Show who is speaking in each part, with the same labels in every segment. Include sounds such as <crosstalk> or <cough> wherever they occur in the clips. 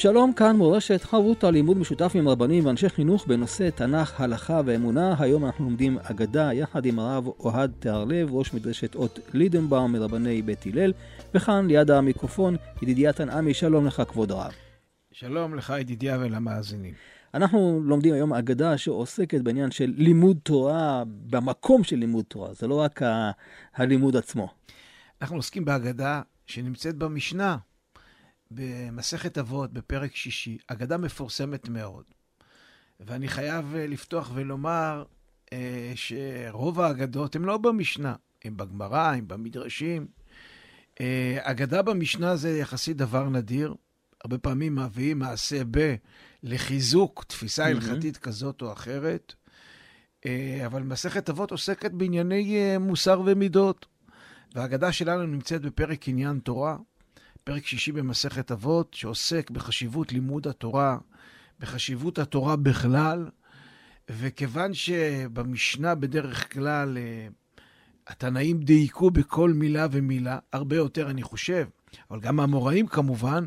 Speaker 1: שלום, כאן מורשת חברותא לימוד משותף עם רבנים ואנשי חינוך בנושא תנ"ך, הלכה ואמונה. היום אנחנו לומדים אגדה יחד עם הרב אוהד תיארלב, ראש מדרשת אות לידנבאום מרבני בית הלל, וכאן ליד המיקרופון ידידיה תנעמי, שלום לך כבוד הרב.
Speaker 2: שלום לך ידידיה ולמאזינים.
Speaker 1: אנחנו לומדים היום אגדה שעוסקת בעניין של לימוד תורה במקום של לימוד תורה, זה לא רק ה- הלימוד עצמו.
Speaker 2: אנחנו עוסקים בהגדה שנמצאת במשנה, במסכת אבות, בפרק שישי, אגדה מפורסמת מאוד. ואני חייב אה, לפתוח ולומר אה, שרוב האגדות הן לא במשנה, הן בגמרא, הן במדרשים. אה, אגדה במשנה זה יחסית דבר נדיר. הרבה פעמים מביאים מעשה ב לחיזוק תפיסה
Speaker 1: מהמם.
Speaker 2: הלכתית כזאת או אחרת. אה, אבל מסכת אבות עוסקת בענייני אה, מוסר ומידות. והאגדה שלנו נמצאת בפרק עניין תורה, פרק שישי במסכת אבות, שעוסק בחשיבות לימוד התורה, בחשיבות התורה בכלל, וכיוון שבמשנה בדרך כלל אה, התנאים דייקו בכל מילה ומילה, הרבה יותר אני חושב, אבל גם האמוראים כמובן,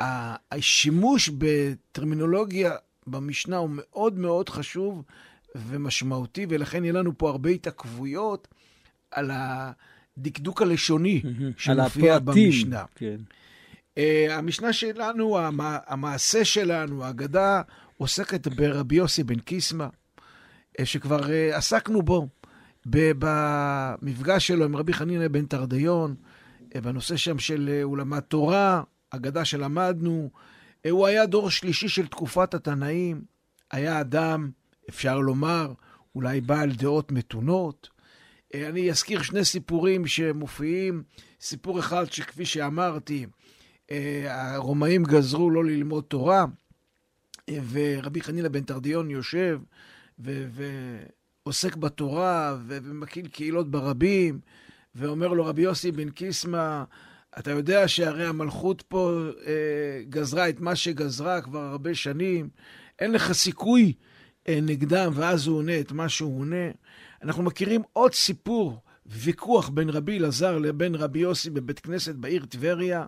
Speaker 2: ה- השימוש בטרמינולוגיה במשנה הוא מאוד מאוד חשוב ומשמעותי, ולכן יהיה לנו פה הרבה התעכבויות על הדקדוק הלשוני שמופיע. במשנה.
Speaker 1: כן.
Speaker 2: Uh, המשנה שלנו, המ- המעשה שלנו, ההגדה, עוסקת ברבי יוסי בן קיסמא, uh, שכבר uh, עסקנו בו במפגש שלו עם רבי חנינא בן תרדיון, uh, בנושא שם של uh, הוא למד תורה, אגדה שלמדנו. Uh, הוא היה דור שלישי של תקופת התנאים, היה אדם, אפשר לומר, אולי בעל דעות מתונות. אה, אני אזכיר שני סיפורים שמופיעים. סיפור אחד שכפי שאמרתי, אה, הרומאים גזרו לא ללמוד תורה, אה, ורבי חנינא בן תרדיון יושב ועוסק בתורה ו- ומקים קהילות ברבים, ואומר לו רבי יוסי בן קיסמא, אתה יודע שהרי המלכות פה אה, גזרה את מה שגזרה כבר הרבה שנים, אין לך סיכוי אה, נגדם, ואז הוא עונה את מה שהוא עונה. אנחנו מכירים עוד סיפור, ויכוח בין רבי אלעזר לבין רבי יוסי בבית כנסת בעיר טבריה,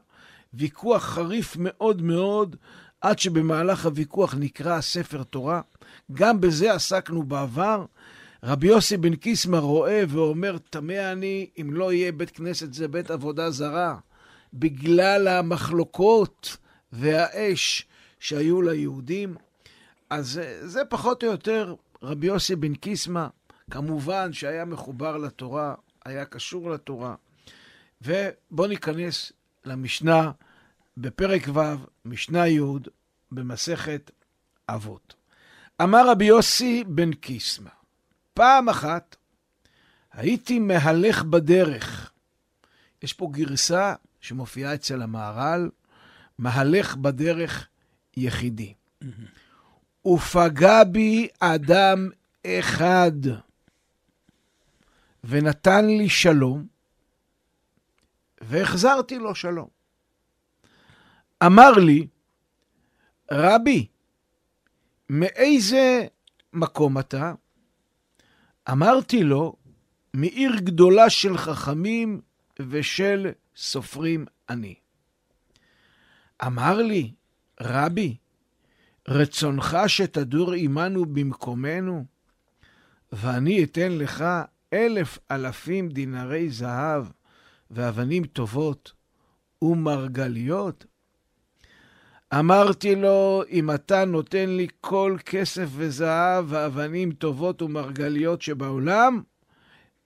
Speaker 2: ויכוח חריף מאוד מאוד, עד שבמהלך הוויכוח נקרא ספר תורה. גם בזה עסקנו בעבר. רבי יוסי בן קיסמא רואה ואומר, תמה אני אם לא יהיה בית כנסת זה בית עבודה זרה, בגלל המחלוקות והאש שהיו ליהודים. אז זה, פחות או יותר רבי יוסי בן קיסמא, כמובן שהיה מחובר לתורה, היה קשור לתורה. ובואו ניכנס למשנה בפרק ו', משנה י', במסכת אבות. אמר רבי יוסי בן קיסמא, פעם אחת הייתי מהלך בדרך. יש פה גרסה שמופיעה אצל המהר"ל, מהלך בדרך יחידי. ופגע בי אדם אחד, ונתן לי שלום, והחזרתי לו שלום. אמר לי, רבי, מאיזה מקום אתה? אמרתי לו, מעיר גדולה של חכמים ושל סופרים אני. אמר לי, רבי, רצונך שתדור עמנו במקומנו, ואני אתן לך אלף אלפים דינרי זהב ואבנים טובות ומרגליות? אמרתי לו, אם אתה נותן לי כל כסף וזהב ואבנים טובות ומרגליות שבעולם,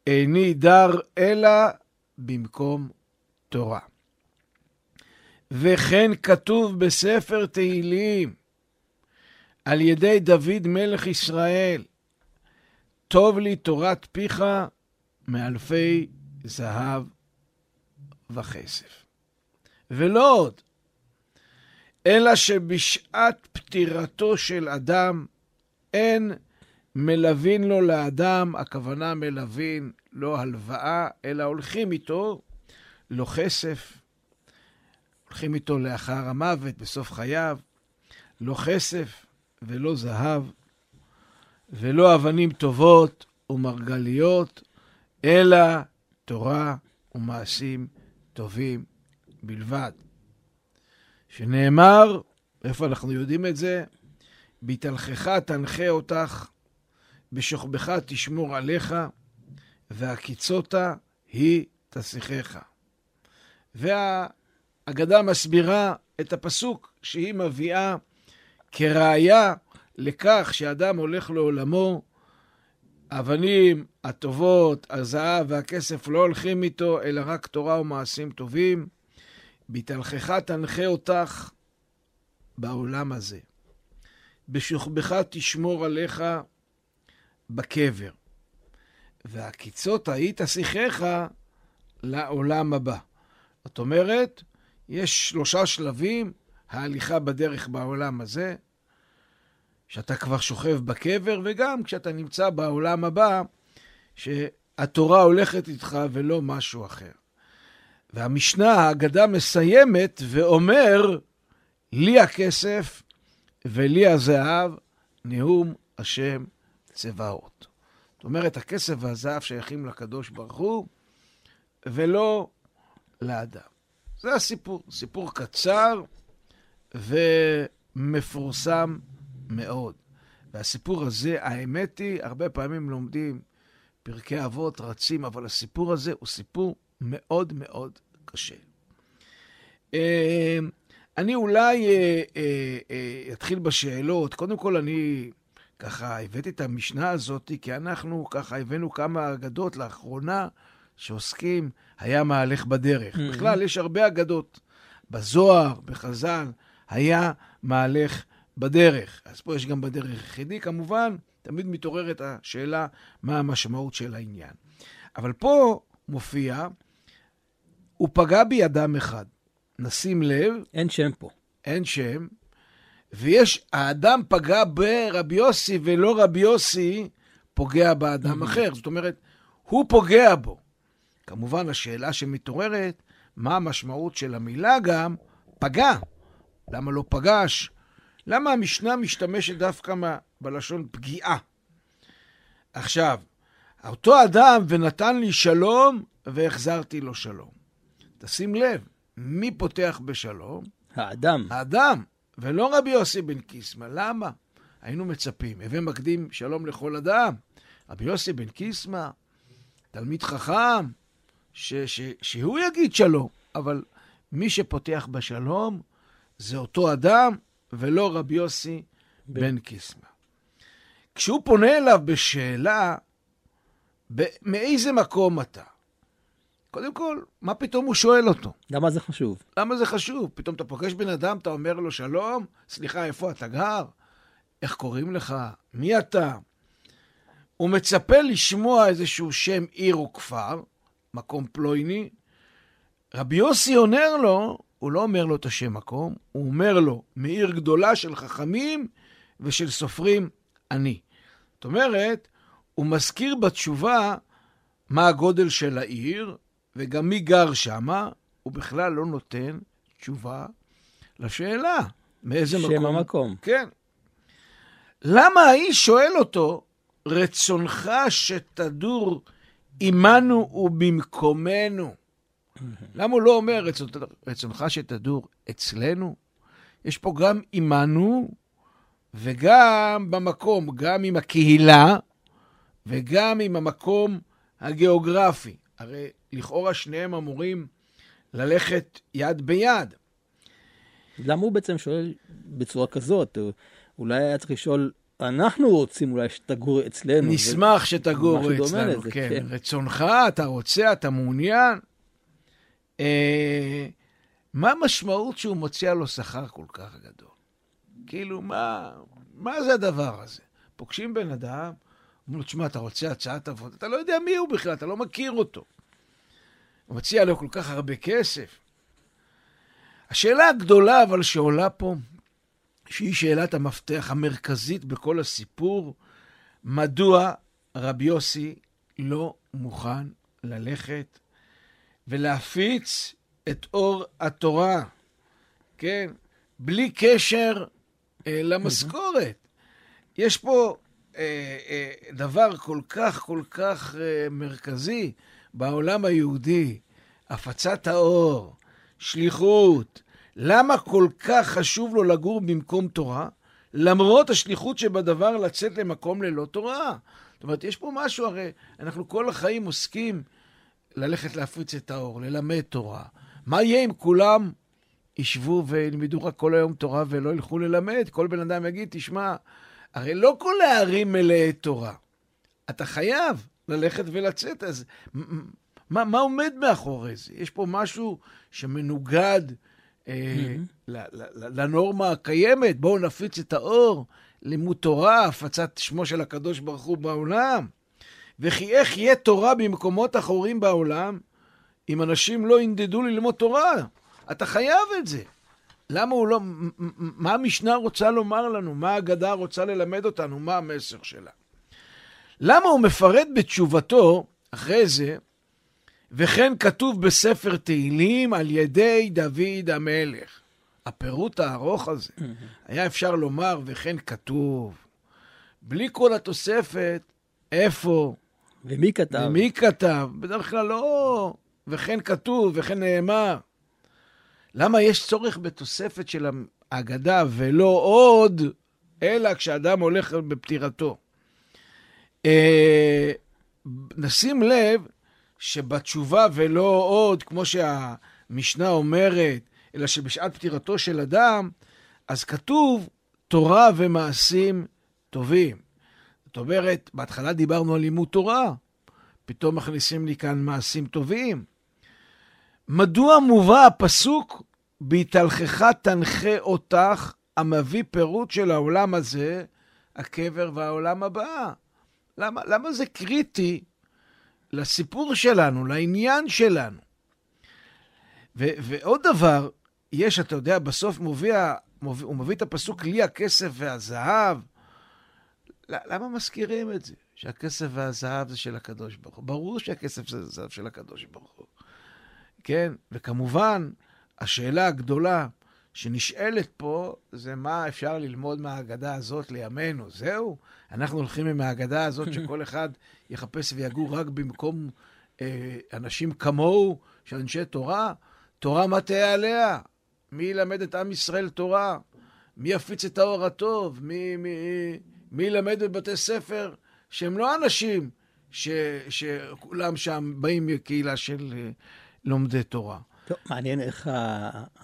Speaker 2: איני דר אלא במקום תורה. וכן כתוב בספר תהילים על ידי דוד מלך ישראל, טוב לי תורת פיך מאלפי זהב וכסף. ולא עוד, אלא שבשעת פטירתו של אדם אין מלווין לו לאדם, הכוונה מלווין, לא הלוואה, אלא הולכים איתו, לא כסף, הולכים איתו לאחר המוות, בסוף חייו, לא כסף ולא זהב, ולא אבנים טובות ומרגליות, אלא תורה ומעשים טובים בלבד. שנאמר, איפה אנחנו יודעים את זה? בהתהלכך תנחה אותך, בשוכבך תשמור עליך, והקיצותה היא תשיחך. והאגדה מסבירה את הפסוק שהיא מביאה כראיה לכך שאדם הולך לעולמו, האבנים הטובות, הזהב והכסף לא הולכים איתו, אלא רק תורה ומעשים טובים. בהתהלכך תנחה אותך בעולם הזה. בשוכבך תשמור עליך בקבר. והקיצות ההיא תשיחך לעולם הבא. זאת אומרת, יש שלושה שלבים, ההליכה בדרך בעולם הזה, שאתה כבר שוכב בקבר, וגם כשאתה נמצא בעולם הבא, שהתורה הולכת איתך ולא משהו אחר. והמשנה, ההגדה מסיימת ואומר, לי הכסף ולי הזהב, נאום השם צבאות. זאת אומרת, הכסף והזהב שייכים לקדוש ברוך הוא, ולא לאדם. זה הסיפור, סיפור קצר ומפורסם מאוד. והסיפור הזה, האמת היא, הרבה פעמים לומדים פרקי אבות, רצים, אבל הסיפור הזה הוא סיפור מאוד מאוד קשה. אה, אני אולי אה, אה, אתחיל בשאלות. קודם כל, אני ככה הבאתי את המשנה הזאת, כי אנחנו ככה הבאנו כמה אגדות לאחרונה שעוסקים, היה מהלך בדרך. Mm-hmm. בכלל, יש הרבה אגדות. בזוהר, בחז"ל, היה מהלך בדרך. אז פה יש גם בדרך יחידי, כמובן, תמיד מתעוררת השאלה מה המשמעות של העניין. אבל פה מופיע, הוא פגע בי אדם אחד. נשים לב.
Speaker 1: אין שם פה.
Speaker 2: אין שם. ויש, האדם פגע ברבי יוסי, ולא רבי יוסי פוגע באדם mm-hmm. אחר. זאת אומרת, הוא פוגע בו. כמובן, השאלה שמתעוררת, מה המשמעות של המילה גם פגע? למה לא פגש? למה המשנה משתמשת דווקא בלשון פגיעה? עכשיו, אותו אדם ונתן לי שלום והחזרתי לו שלום. תשים לב, מי פותח בשלום?
Speaker 1: האדם.
Speaker 2: האדם, ולא רבי יוסי בן קיסמא. למה? היינו מצפים, הווה מקדים שלום לכל אדם. רבי יוסי בן קיסמא, תלמיד חכם, ש, ש, שהוא יגיד שלום, אבל מי שפותח בשלום זה אותו אדם ולא רבי יוסי בן, בן קיסמא. כשהוא פונה אליו בשאלה, מאיזה מקום אתה? קודם כל, מה פתאום הוא שואל אותו?
Speaker 1: למה זה חשוב?
Speaker 2: למה זה חשוב? פתאום אתה פוגש בן אדם, אתה אומר לו שלום, סליחה, איפה אתה גר? איך קוראים לך? מי אתה? הוא מצפה לשמוע איזשהו שם עיר או כפר, מקום פלויני. רבי יוסי עונה לו, הוא לא אומר לו את השם מקום, הוא אומר לו, מעיר גדולה של חכמים ושל סופרים אני. זאת אומרת, הוא מזכיר בתשובה מה הגודל של העיר, וגם מי גר שמה, הוא בכלל לא נותן תשובה לשאלה. מאיזה
Speaker 1: שם
Speaker 2: מקום?
Speaker 1: שם המקום.
Speaker 2: כן. למה האיש שואל אותו, רצונך שתדור עמנו ובמקומנו? למה הוא לא אומר, רצונך שתדור אצלנו? יש פה גם עמנו וגם במקום, גם עם הקהילה וגם עם המקום הגיאוגרפי. הרי לכאורה שניהם אמורים ללכת יד ביד.
Speaker 1: למה הוא בעצם שואל בצורה כזאת? אולי היה צריך לשאול, אנחנו רוצים אולי שתגור אצלנו.
Speaker 2: נשמח ו... שתגור אצלנו, כן. כן. רצונך, אתה רוצה, אתה מעוניין? אה, מה המשמעות שהוא מציע לו שכר כל כך גדול? כאילו, מה, מה זה הדבר הזה? פוגשים בן אדם, אומרים לו, תשמע, אתה רוצה הצעת עבודה? אתה לא יודע מי הוא בכלל, אתה לא מכיר אותו. הוא מציע לו כל כך הרבה כסף. השאלה הגדולה אבל שעולה פה, שהיא שאלת המפתח המרכזית בכל הסיפור, מדוע רבי יוסי לא מוכן ללכת ולהפיץ את אור התורה, כן? בלי קשר אה, למשכורת. יש פה אה, אה, דבר כל כך כל כך אה, מרכזי בעולם היהודי, הפצת האור, שליחות. למה כל כך חשוב לו לגור במקום תורה, למרות השליחות שבדבר לצאת למקום ללא תורה? זאת אומרת, יש פה משהו, הרי אנחנו כל החיים עוסקים ללכת להפיץ את האור, ללמד תורה. מה יהיה אם כולם ישבו וילמדו רק כל היום תורה ולא ילכו ללמד? כל בן אדם יגיד, תשמע, הרי לא כל הערים מלאי תורה. אתה חייב ללכת ולצאת, אז מה, מה עומד מאחורי זה? יש פה משהו שמנוגד אה, mm-hmm. לנורמה הקיימת. בואו נפיץ את האור, לימוד תורה, הפצת שמו של הקדוש ברוך הוא בעולם. וכי איך יהיה תורה במקומות אחורים בעולם, אם אנשים לא ינדדו ללמוד תורה? אתה חייב את זה. למה הוא לא... מה המשנה רוצה לומר לנו? מה ההגדה רוצה ללמד אותנו? מה המסר שלה? למה הוא מפרט בתשובתו, אחרי זה, וכן כתוב בספר תהילים על ידי דוד המלך. הפירוט הארוך הזה, היה אפשר לומר, וכן כתוב. בלי כל התוספת, איפה?
Speaker 1: ומי כתב?
Speaker 2: ומי כתב? בדרך כלל לא, וכן כתוב, וכן נאמר. למה יש צורך בתוספת של ההגדה ולא עוד, אלא כשאדם הולך בפטירתו? אה, נשים לב שבתשובה ולא עוד, כמו שהמשנה אומרת, אלא שבשעת פטירתו של אדם, אז כתוב תורה ומעשים טובים. זאת אומרת, בהתחלה דיברנו על לימוד תורה, פתאום מכניסים לי כאן מעשים טובים. מדוע מובא הפסוק בהתהלכך תנחה אותך, המביא פירוט של העולם הזה, הקבר והעולם הבא? למה, למה זה קריטי לסיפור שלנו, לעניין שלנו? ו, ועוד דבר, יש, אתה יודע, בסוף מוביע, מוביע, הוא מביא את הפסוק לי הכסף והזהב. למה מזכירים את זה? שהכסף והזהב זה של הקדוש ברוך הוא. ברור שהכסף זה זהב של הקדוש ברוך הוא. כן? וכמובן, השאלה הגדולה שנשאלת פה זה מה אפשר ללמוד מהאגדה הזאת לימינו. זהו? אנחנו הולכים עם האגדה הזאת <laughs> שכל אחד יחפש ויגור רק במקום אה, אנשים כמוהו, של אנשי תורה? תורה מה תהיה עליה? מי ילמד את עם ישראל תורה? מי יפיץ את האור הטוב? מי, מי, מי ילמד בבתי ספר שהם לא אנשים ש, שכולם שם באים מקהילה של אה, לומדי תורה?
Speaker 1: טוב, מעניין איך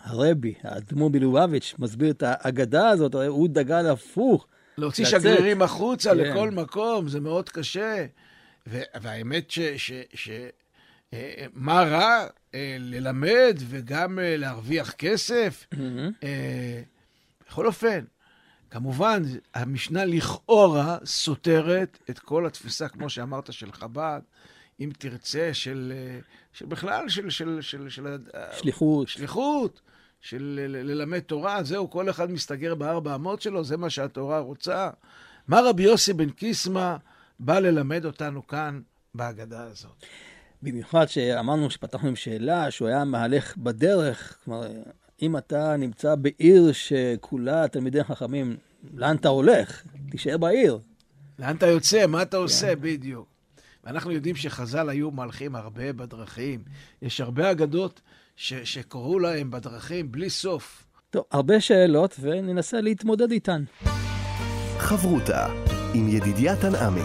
Speaker 1: הרבי, האדמו"ר מלובביץ', מסביר את האגדה הזאת, הוא דגל הפוך.
Speaker 2: להוציא לצאת. שגרירים החוצה כן. לכל מקום, זה מאוד קשה. והאמת ש... ש, ש אה, מה רע אה, ללמד וגם להרוויח כסף? Mm-hmm. בכל אופן, כמובן, המשנה לכאורה סותרת את כל התפיסה, כמו שאמרת, של חב"ד, אם תרצה, של, של בכלל, של, של, של, של...
Speaker 1: שליחות.
Speaker 2: שליחות, של ללמד תורה, זהו, כל אחד מסתגר בארבע אמות שלו, זה מה שהתורה רוצה. מה רבי יוסי בן קיסמא בא ללמד אותנו כאן בהגדה הזאת?
Speaker 1: במיוחד שאמרנו שפתחנו עם שאלה שהוא היה מהלך בדרך, כלומר, אם אתה נמצא בעיר שכולה תלמידי חכמים, לאן אתה הולך? תישאר בעיר.
Speaker 2: לאן אתה יוצא? מה אתה עושה? כן. בדיוק. ואנחנו יודעים שחז"ל היו מהלכים הרבה בדרכים. יש הרבה אגדות ש- שקראו להם בדרכים בלי סוף.
Speaker 1: טוב, הרבה שאלות, וננסה להתמודד איתן.
Speaker 3: חברותה עם ידידיה תנעמי.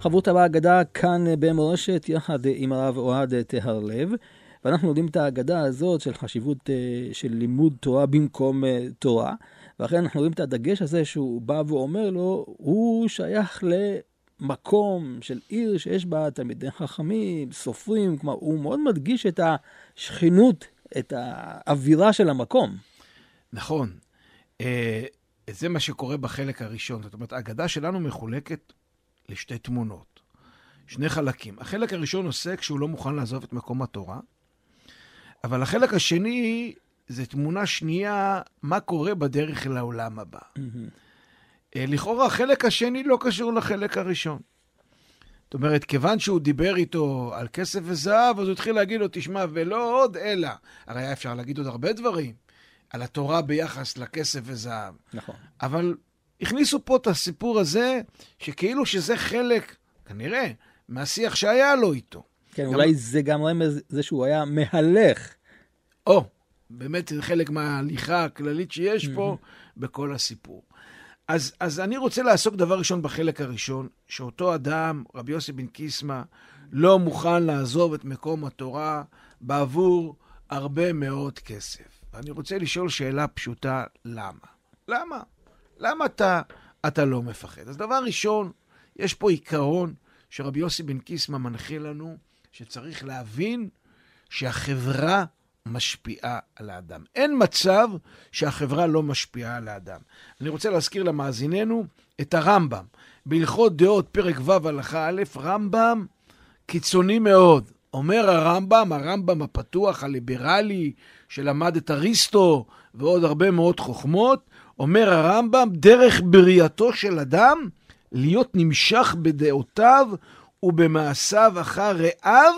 Speaker 1: חברות בהגדה כאן במורשת, יחד עם הרב אוהד טהרלב. ואנחנו לומדים את ההגדה הזאת של חשיבות אה, של לימוד תורה במקום אה, תורה. ואכן אנחנו רואים את הדגש הזה שהוא בא ואומר לו, הוא שייך למקום של עיר שיש בה תלמידי חכמים, סופרים, כלומר, הוא מאוד מדגיש את השכנות, את האווירה של המקום.
Speaker 2: נכון. אה, זה מה שקורה בחלק הראשון. זאת אומרת, ההגדה שלנו מחולקת לשתי תמונות, שני חלקים. החלק הראשון עוסק שהוא לא מוכן לעזוב את מקום התורה. אבל החלק השני זה תמונה שנייה, מה קורה בדרך לעולם הבא. אה, לכאורה החלק השני לא קשור לחלק הראשון. זאת אומרת, כיוון שהוא דיבר איתו על כסף וזהב, אז הוא התחיל להגיד לו, תשמע, ולא עוד אלא. הרי היה אפשר להגיד עוד הרבה דברים על התורה ביחס לכסף וזהב.
Speaker 1: נכון.
Speaker 2: אבל הכניסו פה את הסיפור הזה, שכאילו שזה חלק, כנראה, מהשיח שהיה לו איתו.
Speaker 1: כן,
Speaker 2: גם-
Speaker 1: אולי זה גם רמז, זה שהוא היה מהלך.
Speaker 2: או, באמת זה חלק מההליכה הכללית שיש פה בכל הסיפור. אז, אז אני רוצה לעסוק דבר ראשון בחלק הראשון, שאותו אדם, רבי יוסי בן קיסמא, לא מוכן לעזוב את מקום התורה בעבור הרבה מאוד כסף. ואני רוצה לשאול שאלה פשוטה, למה? למה? למה אתה, אתה לא מפחד? אז דבר ראשון, יש פה עיקרון שרבי יוסי בן קיסמא מנחיל לנו, שצריך להבין שהחברה משפיעה על האדם. אין מצב שהחברה לא משפיעה על האדם. אני רוצה להזכיר למאזיננו את הרמב"ם. בהלכות דעות, פרק ו' הלכה א', רמב"ם קיצוני מאוד. אומר הרמב"ם, הרמב"ם הפתוח, הליברלי, שלמד את אריסטו ועוד הרבה מאוד חוכמות, אומר הרמב"ם, דרך בריאתו של אדם להיות נמשך בדעותיו ובמעשיו אחר רעיו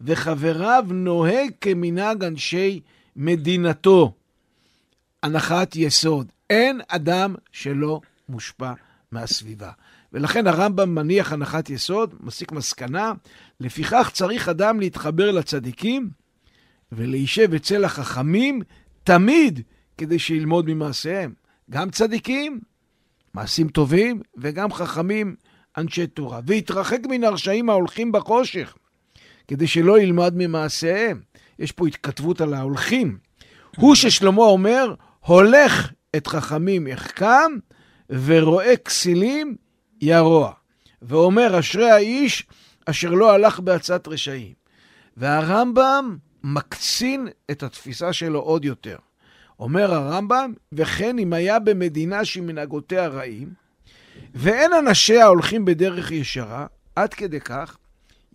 Speaker 2: וחבריו נוהג כמנהג אנשי מדינתו. הנחת יסוד, אין אדם שלא מושפע מהסביבה. ולכן הרמב"ם מניח הנחת יסוד, מסיק מסקנה, לפיכך צריך אדם להתחבר לצדיקים ולהישב אצל החכמים תמיד כדי שילמוד ממעשיהם. גם צדיקים, מעשים טובים, וגם חכמים, אנשי תורה. והתרחק מן הרשעים ההולכים בחושך, כדי שלא ילמד ממעשיהם. יש פה התכתבות על ההולכים. הוא ששלמה אומר, הולך את חכמים יחכם, ורואה כסילים ירוע. ואומר, אשרי האיש אשר לא הלך בעצת רשעים. והרמב"ם מקצין את התפיסה שלו עוד יותר. אומר הרמב"ם, וכן אם היה במדינה שמנהגותיה רעים, ואין אנשיה הולכים בדרך ישרה, עד כדי כך,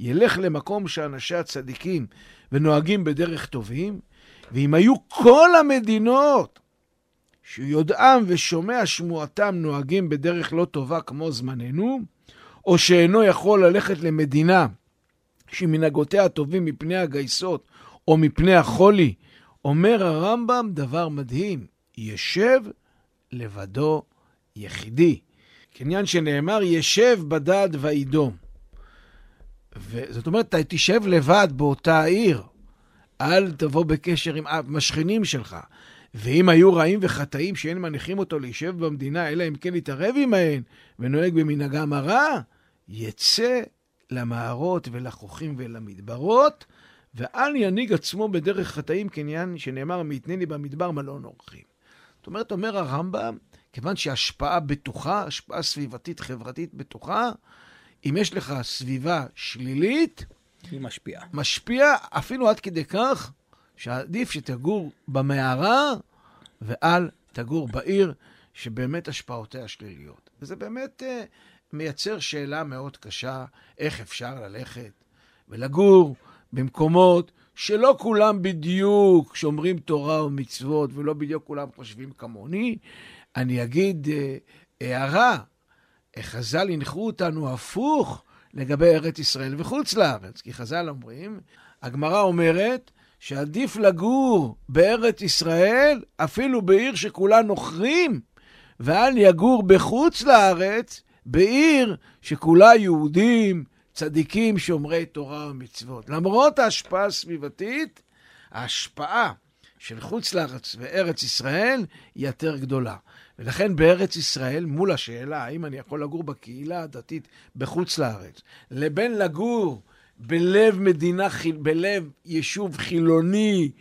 Speaker 2: ילך למקום שאנשיה צדיקים ונוהגים בדרך טובים, ואם היו כל המדינות שיודעם ושומע שמועתם נוהגים בדרך לא טובה כמו זמננו, או שאינו יכול ללכת למדינה שמנהגותיה טובים מפני הגייסות או מפני החולי, אומר הרמב"ם דבר מדהים, ישב לבדו יחידי. כעניין שנאמר, ישב בדד וידום. וזאת אומרת, אתה תשב לבד באותה העיר, אל תבוא בקשר עם השכנים שלך. ואם היו רעים וחטאים שאין מניחים אותו להישב במדינה, אלא אם כן יתערב עמהן ונוהג במנהגם הרע, יצא למערות ולחוכים ולמדברות, ואל ינהיג עצמו בדרך חטאים, כעניין שנאמר, מיתנני במדבר מלון אורחים. זאת אומרת, אומר הרמב"ם, כיוון שהשפעה בטוחה, השפעה סביבתית חברתית בטוחה, אם יש לך סביבה שלילית,
Speaker 1: היא משפיעה.
Speaker 2: משפיע אפילו עד כדי כך שעדיף שתגור במערה ואל תגור בעיר שבאמת השפעותיה שליליות. וזה באמת uh, מייצר שאלה מאוד קשה, איך אפשר ללכת ולגור במקומות שלא כולם בדיוק שומרים תורה ומצוות ולא בדיוק כולם חושבים כמוני. אני אגיד uh, הערה, חז"ל הנחו אותנו הפוך לגבי ארץ ישראל וחוץ לארץ. כי חז"ל אומרים, הגמרא אומרת שעדיף לגור בארץ ישראל, אפילו בעיר שכולה נוכרים, ואל יגור בחוץ לארץ, בעיר שכולה יהודים, צדיקים, שומרי תורה ומצוות. למרות ההשפעה הסביבתית, ההשפעה של חוץ לארץ וארץ ישראל היא יותר גדולה. ולכן בארץ ישראל, מול השאלה האם אני יכול לגור בקהילה הדתית בחוץ לארץ, לבין לגור בלב מדינה, בלב יישוב חילוני,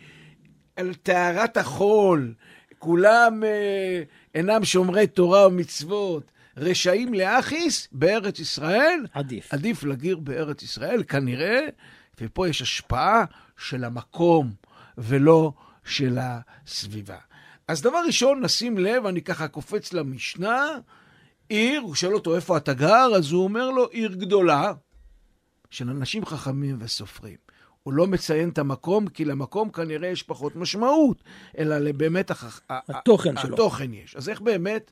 Speaker 2: על טהרת החול, כולם אה, אינם שומרי תורה ומצוות, רשעים לאחיס, בארץ ישראל,
Speaker 1: עדיף.
Speaker 2: עדיף לגיר בארץ ישראל, כנראה, ופה יש השפעה של המקום ולא של הסביבה. אז דבר ראשון, נשים לב, אני ככה קופץ למשנה, עיר, הוא שואל אותו איפה אתה גר, אז הוא אומר לו, עיר גדולה של אנשים חכמים וסופרים. הוא לא מציין את המקום, כי למקום כנראה יש פחות משמעות, אלא באמת הח...
Speaker 1: התוכן שלו.
Speaker 2: התוכן יש. אז איך באמת,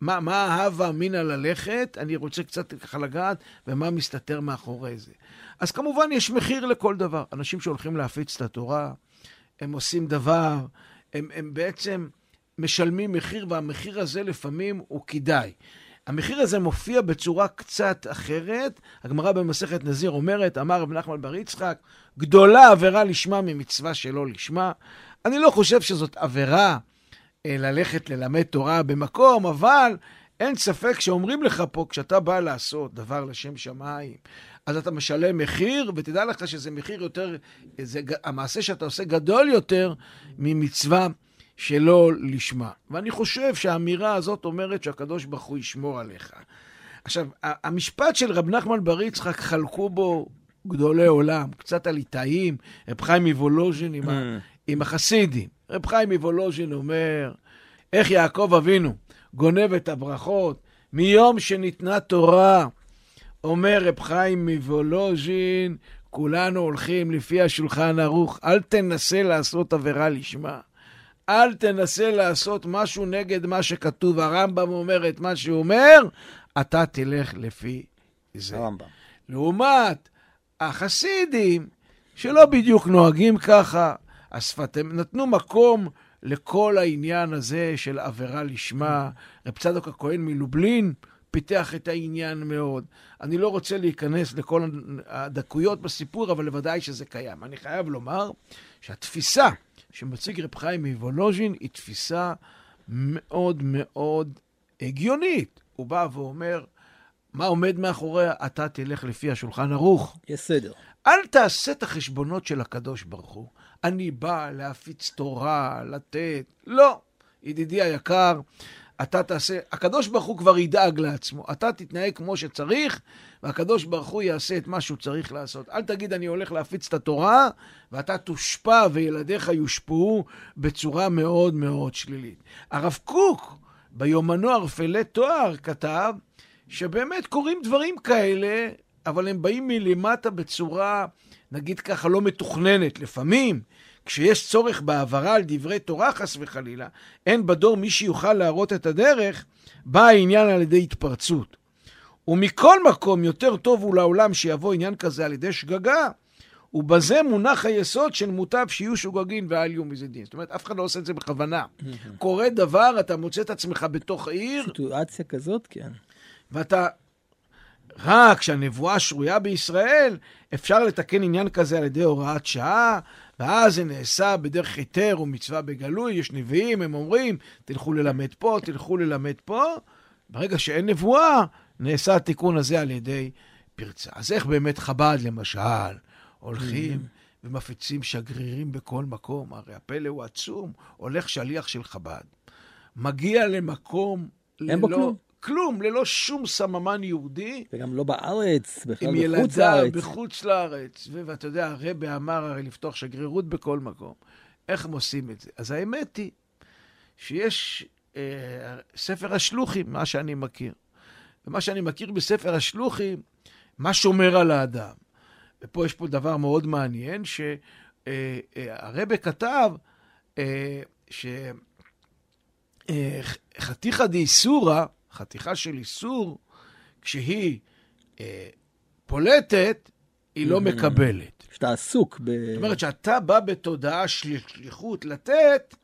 Speaker 2: מה, מה ההווה אמינא ללכת? אני רוצה קצת ככה לגעת, ומה מסתתר מאחורי זה. אז כמובן יש מחיר לכל דבר. אנשים שהולכים להפיץ את התורה, הם עושים דבר, הם, הם בעצם משלמים מחיר, והמחיר הזה לפעמים הוא כדאי. המחיר הזה מופיע בצורה קצת אחרת. הגמרא במסכת נזיר אומרת, אמר רב נחמן בר יצחק, גדולה עבירה לשמה ממצווה שלא לשמה. אני לא חושב שזאת עבירה אה, ללכת ללמד תורה במקום, אבל אין ספק שאומרים לך פה, כשאתה בא לעשות דבר לשם שמיים, אז אתה משלם מחיר, ותדע לך שזה מחיר יותר, זה, המעשה שאתה עושה גדול יותר ממצווה שלא לשמה. ואני חושב שהאמירה הזאת אומרת שהקדוש ברוך הוא ישמור עליך. עכשיו, המשפט של רב נחמן בר יצחק, חלקו בו גדולי עולם, קצת הליטאים, רב חיים מוולוז'ין עם, ה, mm. עם החסידים. רב חיים מוולוז'ין אומר, איך יעקב אבינו גונב את הברכות מיום שניתנה תורה. אומר רב חיים מוולוז'ין, כולנו הולכים לפי השולחן ערוך, אל תנסה לעשות עבירה לשמה. אל תנסה לעשות משהו נגד מה שכתוב. הרמב"ם אומר את מה שהוא אומר, אתה תלך לפי זה. הרמב"ם. לעומת החסידים, שלא בדיוק נוהגים ככה, השפת... נתנו מקום לכל העניין הזה של עבירה לשמה. רב צדוק הכהן מלובלין פיתח את העניין מאוד. אני לא רוצה להיכנס לכל הדקויות בסיפור, אבל לוודאי שזה קיים. אני חייב לומר שהתפיסה שמציג רב חיים מוולוז'ין היא תפיסה מאוד מאוד הגיונית. הוא בא ואומר, מה עומד מאחוריה? אתה תלך לפי השולחן ערוך.
Speaker 1: יש סדר.
Speaker 2: אל תעשה את החשבונות של הקדוש ברוך הוא. אני בא להפיץ תורה, לתת. לא. ידידי היקר, אתה תעשה, הקדוש ברוך הוא כבר ידאג לעצמו. אתה תתנהג כמו שצריך, והקדוש ברוך הוא יעשה את מה שהוא צריך לעשות. אל תגיד, אני הולך להפיץ את התורה, ואתה תושפע וילדיך יושפעו בצורה מאוד מאוד שלילית. הרב קוק, ביומנו ערפלי תואר, כתב שבאמת קורים דברים כאלה, אבל הם באים מלמטה בצורה, נגיד ככה, לא מתוכננת. לפעמים כשיש צורך בהעברה על דברי תורה, חס וחלילה, אין בדור מי שיוכל להראות את הדרך, בא העניין על ידי התפרצות. ומכל מקום יותר טוב הוא לעולם שיבוא עניין כזה על ידי שגגה, ובזה מונח היסוד של מוטב שיהיו שוגגין ואל יהיו מזה דין. זאת אומרת, אף אחד לא עושה את זה בכוונה. קורה דבר, אתה מוצא את עצמך בתוך העיר.
Speaker 1: סיטואציה כזאת, כן.
Speaker 2: ואתה... רק כשהנבואה שרויה בישראל, אפשר לתקן עניין כזה על ידי הוראת שעה, ואז זה נעשה בדרך היתר ומצווה בגלוי, יש נביאים, הם אומרים, תלכו ללמד פה, תלכו ללמד פה. ברגע שאין נבואה, נעשה התיקון הזה על ידי פרצה. אז איך באמת חב"ד, למשל, הולכים mm-hmm. ומפיצים שגרירים בכל מקום? הרי הפלא הוא עצום, הולך שליח של חב"ד. מגיע למקום
Speaker 1: אין ללא... בו כלום.
Speaker 2: כלום, ללא שום סממן יהודי.
Speaker 1: וגם לא בארץ, בכלל
Speaker 2: בחוץ לארץ. עם ילדיו בחוץ לארץ. ואתה יודע, הרבי אמר הרי לפתוח שגרירות בכל מקום. איך הם עושים את זה? אז האמת היא שיש אה, ספר השלוחים, מה שאני מכיר. ומה שאני מכיר בספר השלוחים, מה שומר על האדם. ופה יש פה דבר מאוד מעניין, שהרבה אה, אה, כתב אה, שחתיכא דאיסורא, חתיכה של איסור, כשהיא אה, פולטת, היא לא מקבלת.
Speaker 1: כשאתה עסוק ב...
Speaker 2: זאת אומרת, כשאתה בא בתודעה של שליחות לתת,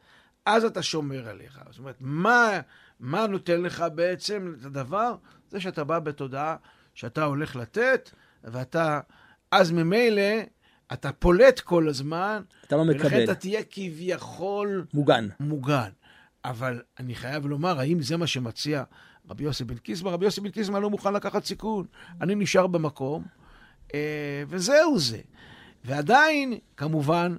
Speaker 2: אז אתה שומר עליך. זאת אומרת, מה, מה נותן לך בעצם את הדבר? זה שאתה בא בתודעה שאתה הולך לתת, ואתה, אז ממילא, אתה פולט כל הזמן.
Speaker 1: אתה לא מקבל.
Speaker 2: ולכן אתה תהיה כביכול...
Speaker 1: מוגן.
Speaker 2: מוגן. אבל אני חייב לומר, האם זה מה שמציע רבי יוסי בן קיסמא, רבי יוסי בן קיסמא לא מוכן לקחת סיכון. אני נשאר במקום, אה, וזהו זה. ועדיין, כמובן,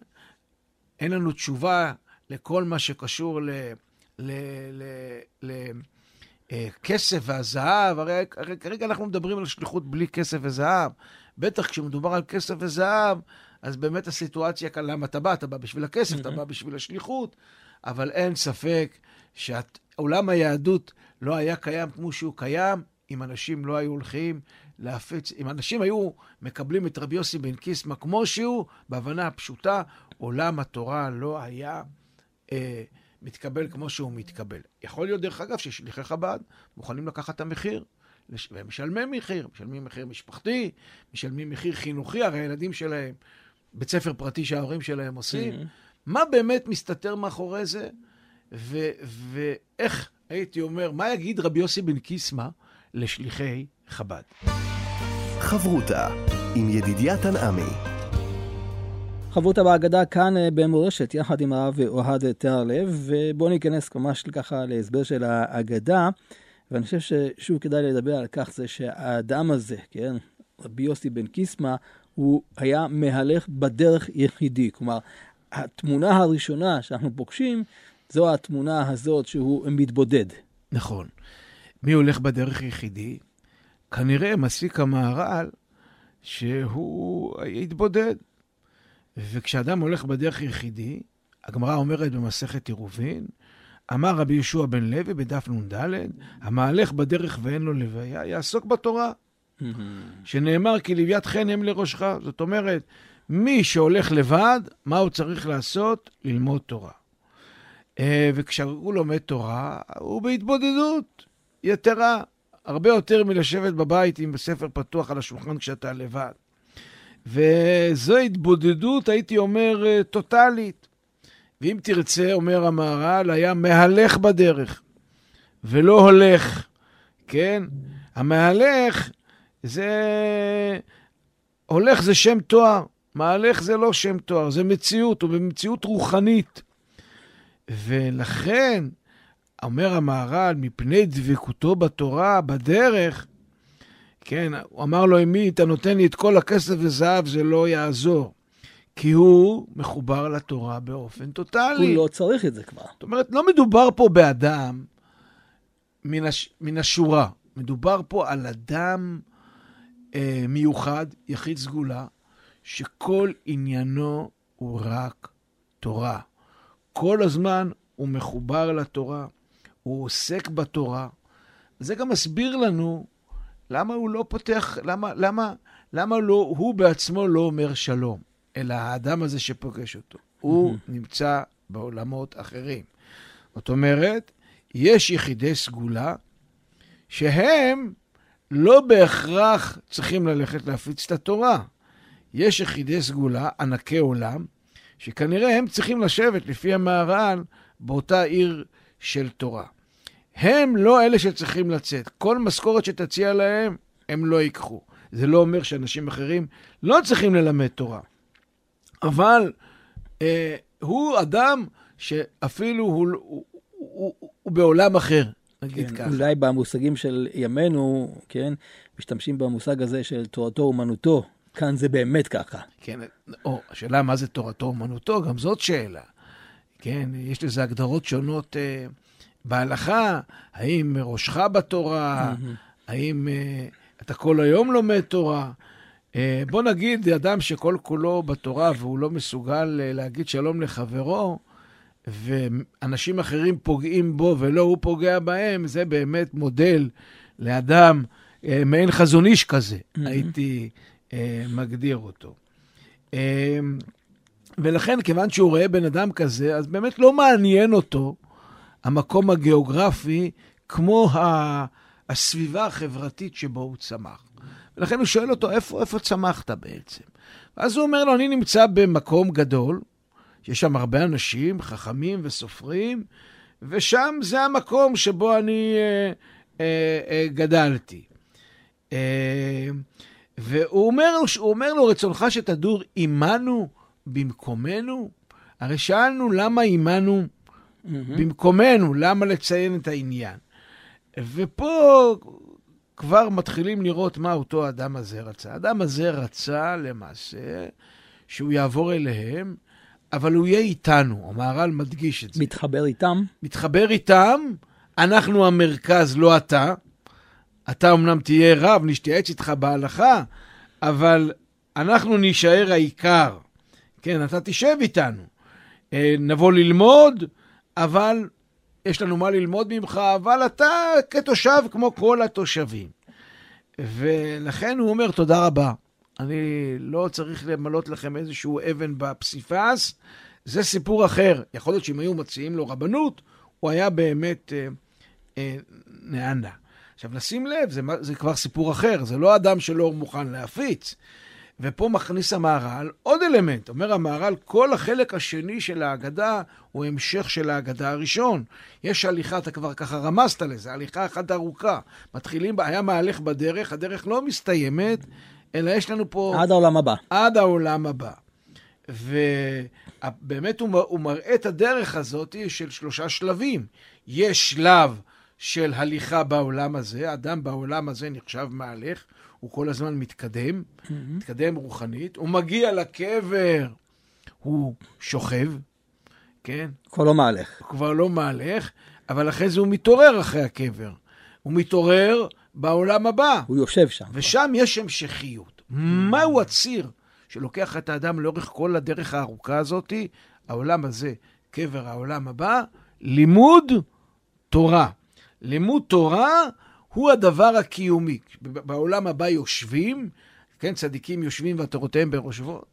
Speaker 2: אין לנו תשובה לכל מה שקשור לכסף אה, והזהב. הרי, הרי כרגע אנחנו מדברים על שליחות בלי כסף וזהב. בטח כשמדובר על כסף וזהב, אז באמת הסיטואציה כאן, למה אתה בא? אתה בא בשביל הכסף, אתה בא בשביל השליחות, אבל אין ספק שעולם היהדות לא היה קיים כמו שהוא קיים, אם אנשים לא היו הולכים להפיץ, אם אנשים היו מקבלים את רבי יוסי בן קיסמא כמו שהוא, בהבנה הפשוטה, עולם התורה לא היה אה, מתקבל כמו שהוא מתקבל. יכול להיות, דרך אגב, ששליחי חב"ד מוכנים לקחת את המחיר, והם משלמים מחיר, משלמים מחיר משפחתי, משלמים מחיר חינוכי, הרי הילדים שלהם, בית ספר פרטי שההורים שלהם עושים. Mm-hmm. מה באמת מסתתר מאחורי זה, ו- ואיך, הייתי אומר, מה יגיד רבי יוסי בן קיסמא לשליחי חב"ד?
Speaker 3: חברותה עם ידידיה תנעמי.
Speaker 1: חברותה בהגדה כאן אה, במורשת, יחד עם הרב אוהד תיארלב, ובואו ניכנס ממש ככה להסבר של ההגדה. ואני חושב ששוב כדאי לדבר על כך זה שהאדם הזה, כן, רבי יוסי בן קיסמא, הוא היה מהלך בדרך יחידי. כלומר, התמונה הראשונה שאנחנו פוגשים, זו התמונה הזאת שהוא מתבודד.
Speaker 2: נכון. מי הולך בדרך יחידי? כנראה מסיק המהר"ל שהוא יתבודד. וכשאדם הולך בדרך יחידי, הגמרא אומרת במסכת עירובין, אמר רבי יהושע בן לוי בדף נ"ד, המהלך בדרך ואין לו לוויה, יעסוק בתורה. שנאמר כי לוויית חן הם לראשך. זאת אומרת, מי שהולך לבד, מה הוא צריך לעשות? ללמוד תורה. אה, וכשהוא לומד תורה, הוא בהתבודדות יתרה, הרבה יותר מלשבת בבית עם ספר פתוח על השולחן כשאתה לבד. וזו התבודדות, הייתי אומר, אה, טוטאלית. ואם תרצה, אומר המהר"ל, היה מהלך בדרך, ולא הולך, כן? המהלך זה... הולך זה שם תואר, מהלך זה לא שם תואר, זה מציאות, הוא במציאות רוחנית. ולכן, אומר המהר"ל, מפני דבקותו בתורה, בדרך, כן, הוא אמר לו, אמי, אתה נותן לי את כל הכסף וזהב, זה לא יעזור. כי הוא מחובר לתורה באופן טוטאלי.
Speaker 1: הוא לא צריך את זה כבר.
Speaker 2: זאת אומרת, לא מדובר פה באדם מן, הש... מן השורה. מדובר פה על אדם אה, מיוחד, יחיד סגולה, שכל עניינו הוא רק תורה. כל הזמן הוא מחובר לתורה, הוא עוסק בתורה. זה גם מסביר לנו למה הוא לא פותח, למה, למה, למה לא, הוא בעצמו לא אומר שלום. אלא האדם הזה שפוגש אותו. הוא נמצא בעולמות אחרים. זאת אומרת, יש יחידי סגולה שהם לא בהכרח צריכים ללכת להפיץ את התורה. יש יחידי סגולה, ענקי עולם, שכנראה הם צריכים לשבת, לפי המהר"ל, באותה עיר של תורה. הם לא אלה שצריכים לצאת. כל משכורת שתציע להם, הם לא ייקחו. זה לא אומר שאנשים אחרים לא צריכים ללמד תורה. אבל אה, הוא אדם שאפילו הוא, הוא, הוא, הוא, הוא בעולם אחר, נגיד
Speaker 1: כן,
Speaker 2: ככה.
Speaker 1: אולי במושגים של ימינו, כן, משתמשים במושג הזה של תורתו אומנותו. כאן זה באמת ככה.
Speaker 2: כן, או, השאלה מה זה תורתו אומנותו, גם זאת שאלה. כן, יש לזה הגדרות שונות אה, בהלכה, האם ראשך בתורה, האם אה, אתה כל היום לומד תורה. אה, בוא נגיד, אדם שכל כולו בתורה והוא לא מסוגל אה, להגיד שלום לחברו, ואנשים אחרים פוגעים בו ולא הוא פוגע בהם, זה באמת מודל לאדם אה, מעין חזון איש כזה, mm-hmm. הייתי מגדיר אותו. ולכן, כיוון שהוא רואה בן אדם כזה, אז באמת לא מעניין אותו המקום הגיאוגרפי כמו הסביבה החברתית שבו הוא צמח. ולכן הוא שואל אותו, איפה, איפה צמחת בעצם? ואז הוא אומר לו, אני נמצא במקום גדול, יש שם הרבה אנשים, חכמים וסופרים, ושם זה המקום שבו אני אה, אה, אה, גדלתי. אה, והוא אומר, אומר לו, רצונך שתדור עמנו במקומנו? הרי שאלנו למה עמנו mm-hmm. במקומנו, למה לציין את העניין? ופה כבר מתחילים לראות מה אותו אדם הזה רצה. האדם הזה רצה למעשה שהוא יעבור אליהם, אבל הוא יהיה איתנו, המהר"ל מדגיש את זה.
Speaker 1: מתחבר איתם?
Speaker 2: מתחבר איתם, אנחנו המרכז, לא אתה. אתה אמנם תהיה רב, נשתייעץ איתך בהלכה, אבל אנחנו נישאר העיקר. כן, אתה תשב איתנו. אה, נבוא ללמוד, אבל יש לנו מה ללמוד ממך, אבל אתה כתושב כמו כל התושבים. ולכן הוא אומר, תודה רבה. אני לא צריך למלות לכם איזשהו אבן בפסיפס, זה סיפור אחר. יכול להיות שאם היו מציעים לו רבנות, הוא היה באמת אה, אה, נענה. עכשיו, נשים לב, זה, זה כבר סיפור אחר, זה לא אדם שלא מוכן להפיץ. ופה מכניס המהר"ל עוד אלמנט. אומר המהר"ל, כל החלק השני של ההגדה הוא המשך של ההגדה הראשון. יש הליכה, אתה כבר ככה רמזת לזה, הליכה אחת ארוכה. מתחילים, היה מהלך בדרך, הדרך לא מסתיימת, אלא יש לנו פה...
Speaker 1: עד העולם הבא.
Speaker 2: עד העולם הבא. ובאמת הוא, הוא מראה את הדרך הזאת של שלושה שלבים. יש שלב של הליכה בעולם הזה, אדם בעולם הזה נחשב מהלך, הוא כל הזמן מתקדם, mm-hmm. מתקדם רוחנית, הוא מגיע לקבר, הוא שוכב, כן?
Speaker 1: כבר לא מהלך.
Speaker 2: הוא כבר לא מהלך, אבל אחרי זה הוא מתעורר אחרי הקבר. הוא מתעורר בעולם הבא.
Speaker 1: הוא יושב שם.
Speaker 2: ושם יש המשכיות. מהו הציר שלוקח את האדם לאורך כל הדרך הארוכה הזאת? העולם הזה, קבר העולם הבא, לימוד תורה. לימוד תורה הוא הדבר הקיומי. בעולם הבא יושבים, כן, צדיקים יושבים ועטורותיהם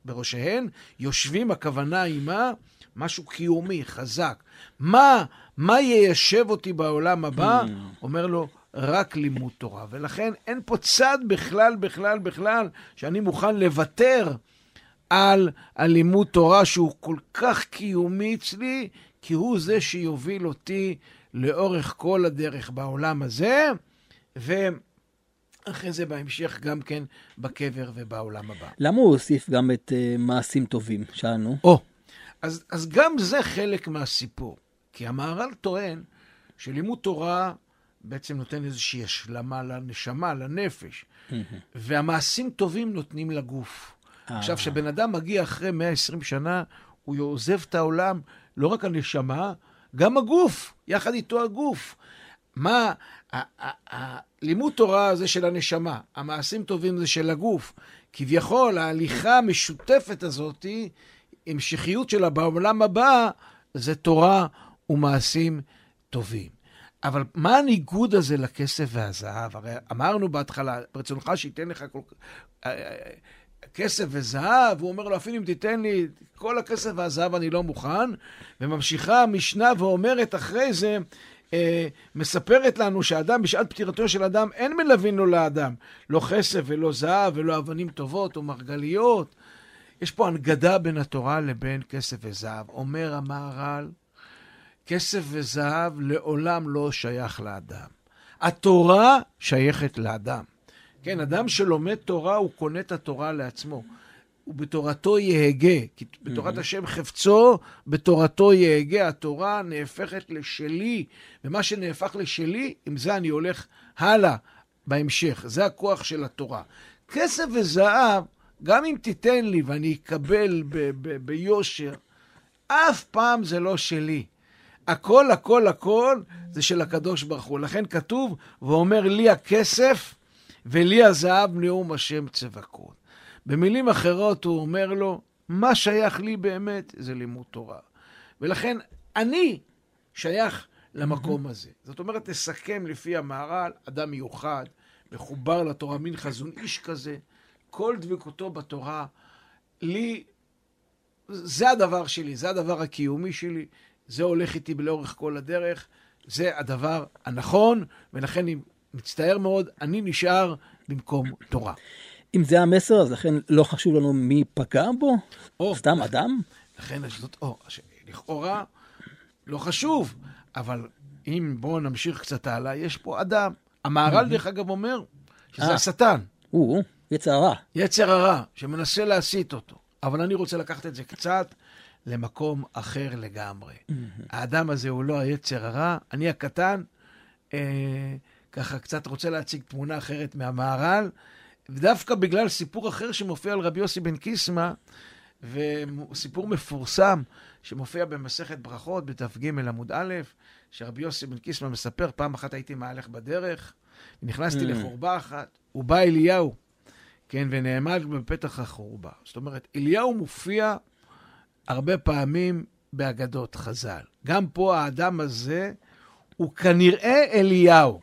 Speaker 2: בראשיהן, יושבים, הכוונה היא מה? משהו קיומי, חזק. מה, מה יישב אותי בעולם הבא? Hmm. אומר לו, רק לימוד תורה. ולכן אין פה צד בכלל, בכלל, בכלל, שאני מוכן לוותר על הלימוד תורה שהוא כל כך קיומי אצלי, כי הוא זה שיוביל אותי לאורך כל הדרך בעולם הזה, ואחרי זה בהמשך גם כן בקבר ובעולם הבא.
Speaker 1: למה הוא הוסיף גם את uh, מעשים טובים? שאלנו.
Speaker 2: או, אז, אז גם זה חלק מהסיפור. כי המהר"ל טוען שלימוד תורה בעצם נותן איזושהי השלמה לנשמה, לנפש, והמעשים טובים נותנים לגוף. עכשיו, כשבן אדם מגיע אחרי 120 שנה, הוא עוזב את העולם, לא רק הנשמה, גם הגוף, יחד איתו הגוף. מה, הלימוד תורה זה של הנשמה, המעשים טובים זה של הגוף. כביכול, ההליכה המשותפת הזאת, המשכיות שלה בעולם הבא, זה תורה ומעשים טובים. אבל מה הניגוד הזה לכסף והזהב? הרי אמרנו בהתחלה, ברצונך שייתן לך כל... אה, אה, כסף וזהב, הוא אומר לו, אפילו אם תיתן לי כל הכסף והזהב אני לא מוכן. וממשיכה המשנה ואומרת אחרי זה, אה, מספרת לנו שאדם, בשעת פטירתו של אדם, אין מלווין לו לאדם. לא כסף ולא זהב ולא אבנים טובות או מרגליות. יש פה הנגדה בין התורה לבין כסף וזהב. אומר המהר"ל, כסף וזהב לעולם לא שייך לאדם. התורה שייכת לאדם. כן, אדם שלומד תורה, הוא קונה את התורה לעצמו. ובתורתו יהגה, כי בתורת השם חפצו, בתורתו יהגה. התורה נהפכת לשלי, ומה שנהפך לשלי, עם זה אני הולך הלאה בהמשך. זה הכוח של התורה. כסף וזהב, גם אם תיתן לי ואני אקבל ביושר, אף פעם זה לא שלי. הכל, הכל, הכל זה של הקדוש ברוך הוא. לכן כתוב, ואומר לי הכסף ולי הזהב נאום השם צבקות. במילים אחרות הוא אומר לו, מה שייך לי באמת זה לימוד תורה. ולכן אני שייך למקום הזה. זאת אומרת, תסכם לפי המהר"ל, אדם מיוחד, מחובר לתורה, מין חזון איש כזה, כל דבקותו בתורה, לי, זה הדבר שלי, זה הדבר הקיומי שלי, זה הולך איתי לאורך כל הדרך, זה הדבר הנכון, ולכן אני מצטער מאוד, אני נשאר במקום תורה.
Speaker 1: אם זה המסר, אז לכן לא חשוב לנו מי פגע בו? או, סתם אדם?
Speaker 2: לכן זאת, או, לכאורה לא חשוב, אבל אם בואו נמשיך קצת הלאה, יש פה אדם. המהר"ל, דרך אגב, אומר שזה אה. השטן.
Speaker 1: הוא, יצר הרע.
Speaker 2: יצר הרע, שמנסה להסית אותו. אבל אני רוצה לקחת את זה קצת למקום אחר לגמרי. האדם הזה הוא לא היצר הרע, אני הקטן, אה, ככה קצת רוצה להציג תמונה אחרת מהמהר"ל, ודווקא בגלל סיפור אחר שמופיע על רבי יוסי בן קיסמא, וסיפור מפורסם שמופיע במסכת ברכות, בדף ג' עמוד א', שרבי יוסי בן קיסמא מספר, פעם אחת הייתי מהלך בדרך, ונכנסתי mm. לחורבה אחת, ובא אליהו, כן, ונעמד בפתח החורבה. זאת אומרת, אליהו מופיע הרבה פעמים באגדות חז"ל. גם פה האדם הזה הוא כנראה אליהו.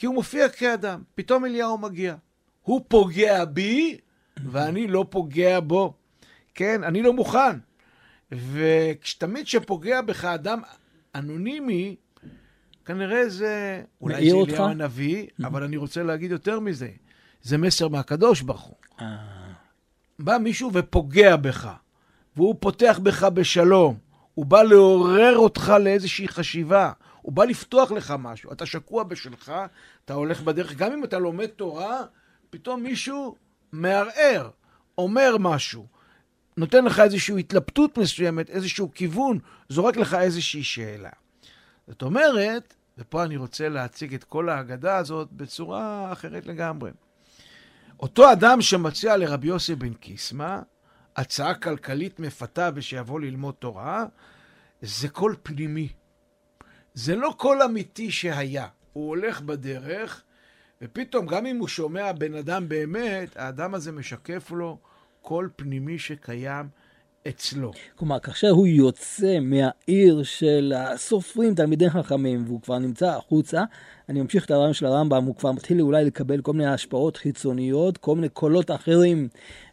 Speaker 2: כי הוא מופיע כאדם. פתאום אליהו מגיע. הוא פוגע בי, ואני לא פוגע בו. כן, אני לא מוכן. ותמיד כשפוגע בך אדם אנונימי, כנראה זה, אולי זה אליהו? הנביא, אבל אני רוצה להגיד יותר מזה. זה מסר מהקדוש ברוך הוא.
Speaker 1: אה,
Speaker 2: בא מישהו ופוגע בך, והוא פותח בך בשלום. הוא בא לעורר אותך לאיזושהי חשיבה. הוא בא לפתוח לך משהו. אתה שקוע בשלך, אתה הולך בדרך. גם אם אתה לומד תורה, פתאום מישהו מערער, אומר משהו, נותן לך איזושהי התלבטות מסוימת, איזשהו כיוון, זורק לך איזושהי שאלה. זאת אומרת, ופה אני רוצה להציג את כל ההגדה הזאת בצורה אחרת לגמרי. אותו אדם שמציע לרבי יוסי בן קיסמא הצעה כלכלית מפתה ושיבוא ללמוד תורה, זה קול פנימי. זה לא קול אמיתי שהיה. הוא הולך בדרך, ופתאום, גם אם הוא שומע בן אדם באמת, האדם הזה משקף לו קול פנימי שקיים אצלו.
Speaker 1: כלומר, כאשר הוא יוצא מהעיר של הסופרים, תלמידי חכמים, והוא כבר נמצא החוצה, אני ממשיך את הרעיון של הרמב"ם, הוא כבר מתחיל אולי לקבל כל מיני השפעות חיצוניות, כל מיני קולות אחרים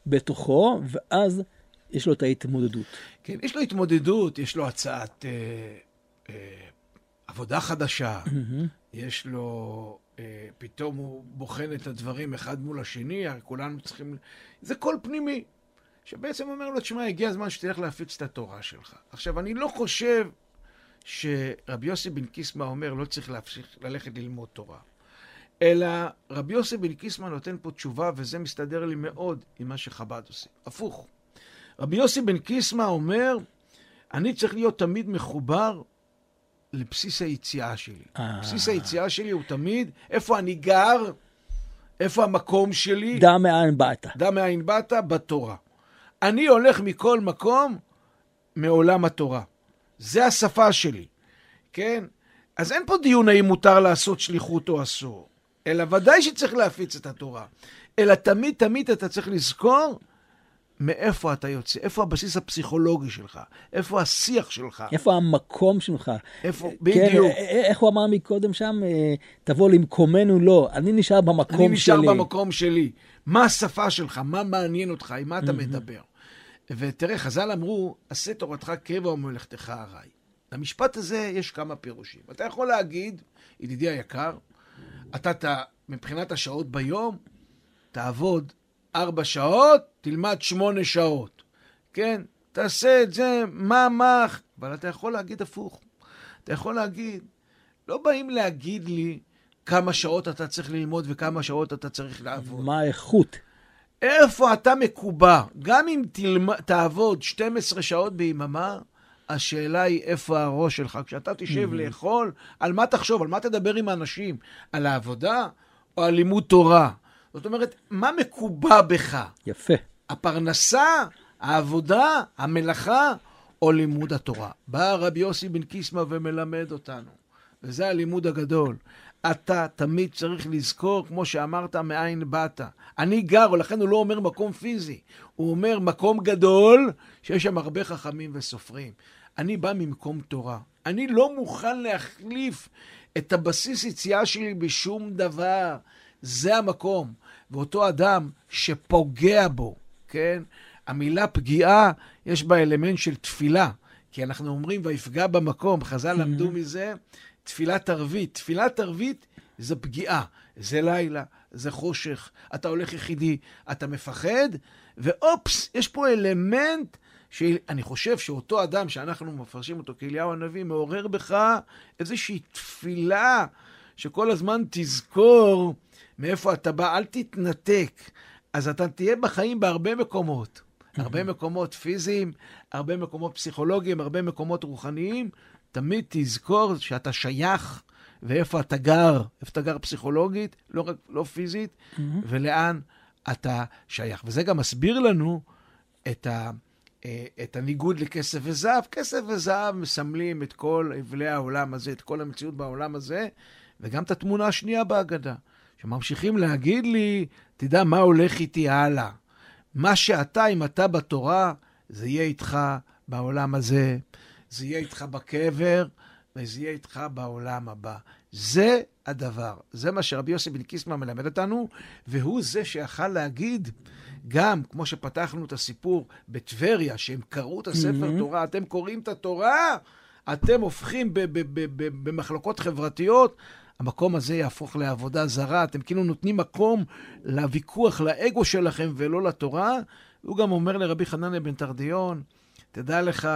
Speaker 1: בתוכו, ואז יש לו את ההתמודדות.
Speaker 2: כן, יש לו התמודדות, יש לו הצעת אה, אה, עבודה חדשה, יש לו, אה, פתאום הוא בוחן את הדברים אחד מול השני, כולנו צריכים, זה קול פנימי, שבעצם אומר לו, תשמע, הגיע הזמן שתלך להפיץ את התורה שלך. עכשיו, אני לא חושב שרבי יוסי בן קיסמא אומר, לא צריך להמשיך ללכת ללמוד תורה. אלא רבי יוסי בן קיסמא נותן פה תשובה, וזה מסתדר לי מאוד עם מה שחב"ד עושים. הפוך. רבי יוסי בן קיסמא אומר, אני צריך להיות תמיד מחובר לבסיס היציאה שלי.
Speaker 1: אה.
Speaker 2: בסיס היציאה שלי הוא תמיד איפה אני גר, איפה המקום שלי,
Speaker 1: דע מאין באת.
Speaker 2: דע מאין באת, בתורה. אני הולך מכל מקום מעולם התורה. זה השפה שלי, כן? אז אין פה דיון האם מותר לעשות שליחות או אסור, אלא ודאי שצריך להפיץ את התורה. אלא תמיד תמיד אתה צריך לזכור מאיפה אתה יוצא, איפה הבסיס הפסיכולוגי שלך, איפה השיח שלך,
Speaker 1: איפה המקום שלך?
Speaker 2: איפה,
Speaker 1: כן,
Speaker 2: בדיוק.
Speaker 1: א- א- איך הוא אמר מקודם שם? אה, תבוא למקומנו, לא. אני נשאר במקום
Speaker 2: אני נשאר
Speaker 1: שלי.
Speaker 2: במקום שלי. מה השפה שלך? מה מעניין אותך? עם מה אתה מדבר? ותראה, חז"ל אמרו, עשה תורתך קבע ומלאכתך ארעי. למשפט הזה יש כמה פירושים. אתה יכול להגיד, ידידי היקר, אתה, ת, מבחינת השעות ביום, תעבוד ארבע שעות, תלמד שמונה שעות. כן? תעשה את זה, מה, מה, אבל אתה יכול להגיד הפוך. אתה יכול להגיד, לא באים להגיד לי כמה שעות אתה צריך ללמוד וכמה שעות אתה צריך לעבוד.
Speaker 1: מה האיכות?
Speaker 2: איפה אתה מקובע? גם אם תלמ... תעבוד 12 שעות ביממה, השאלה היא איפה הראש שלך. כשאתה תשב לאכול, על מה תחשוב? על מה תדבר עם האנשים? על העבודה או על לימוד תורה? זאת אומרת, מה מקובע בך?
Speaker 1: יפה.
Speaker 2: הפרנסה, העבודה, המלאכה או לימוד התורה. בא רבי יוסי בן קיסמא ומלמד אותנו, וזה הלימוד הגדול. אתה תמיד צריך לזכור, כמו שאמרת, מאין באת. אני גר, ולכן הוא לא אומר מקום פיזי, הוא אומר מקום גדול, שיש שם הרבה חכמים וסופרים. אני בא ממקום תורה. אני לא מוכן להחליף את הבסיס יציאה שלי בשום דבר. זה המקום. ואותו אדם שפוגע בו, כן? המילה פגיעה, יש בה אלמנט של תפילה. כי אנחנו אומרים, ויפגע במקום, חז"ל למדו מזה, תפילת ערבית. תפילת ערבית זה פגיעה. זה לילה, זה חושך, אתה הולך יחידי, אתה מפחד, ואופס, יש פה אלמנט שאני חושב שאותו אדם שאנחנו מפרשים אותו כאליהו הנביא, מעורר בך איזושהי תפילה שכל הזמן תזכור מאיפה אתה בא, אל תתנתק. אז אתה תהיה בחיים בהרבה מקומות. הרבה מקומות פיזיים, הרבה מקומות פסיכולוגיים, הרבה מקומות רוחניים. תמיד תזכור שאתה שייך ואיפה אתה גר, איפה אתה גר פסיכולוגית, לא רק, לא פיזית, ולאן אתה שייך. וזה גם מסביר לנו את, ה, אה, את הניגוד לכסף וזהב. כסף וזהב מסמלים את כל אבלי העולם הזה, את כל המציאות בעולם הזה, וגם את התמונה השנייה בהגדה. שממשיכים להגיד לי, תדע מה הולך איתי הלאה. מה שאתה, אם אתה בתורה, זה יהיה איתך בעולם הזה, זה יהיה איתך בקבר, וזה יהיה איתך בעולם הבא. זה הדבר. זה מה שרבי יוסי בן קיסמא מלמד אותנו, והוא זה שיכל להגיד, גם כמו שפתחנו את הסיפור בטבריה, שהם קראו את הספר mm-hmm. תורה, אתם קוראים את התורה, אתם הופכים במחלוקות חברתיות, המקום הזה יהפוך לעבודה זרה, אתם כאילו נותנים מקום לוויכוח, לאגו שלכם ולא לתורה. הוא גם אומר לרבי חנניה בן תרדיון, תדע לך,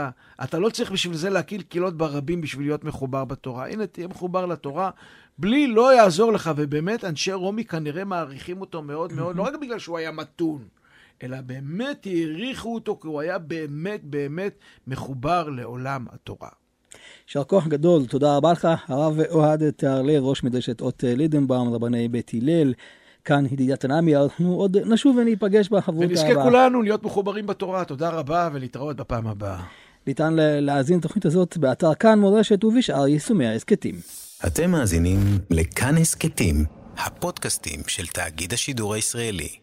Speaker 2: אתה לא צריך בשביל זה להקיל קהילות ברבים בשביל להיות מחובר בתורה. הנה, תהיה מחובר לתורה, בלי לא יעזור לך. ובאמת, אנשי רומי כנראה מעריכים אותו מאוד מאוד, לא רק בגלל שהוא היה מתון, אלא באמת העריכו אותו, כי הוא היה באמת באמת מחובר לעולם התורה.
Speaker 1: יישר כוח גדול, תודה רבה לך, הרב אוהד תהרלב, ראש מדרשת אות לידנבאום, רבני בית הלל. כאן ידידיה תנעמי, אנחנו עוד נשוב וניפגש בחברות
Speaker 2: הבאה. ונזכה כולנו להיות מחוברים בתורה. תודה רבה ולהתראות בפעם הבאה.
Speaker 1: ניתן להאזין לתוכנית הזאת באתר כאן מורשת ובשאר יישומי ההסכתים.
Speaker 4: אתם מאזינים לכאן הסכתים, הפודקאסטים של תאגיד השידור הישראלי.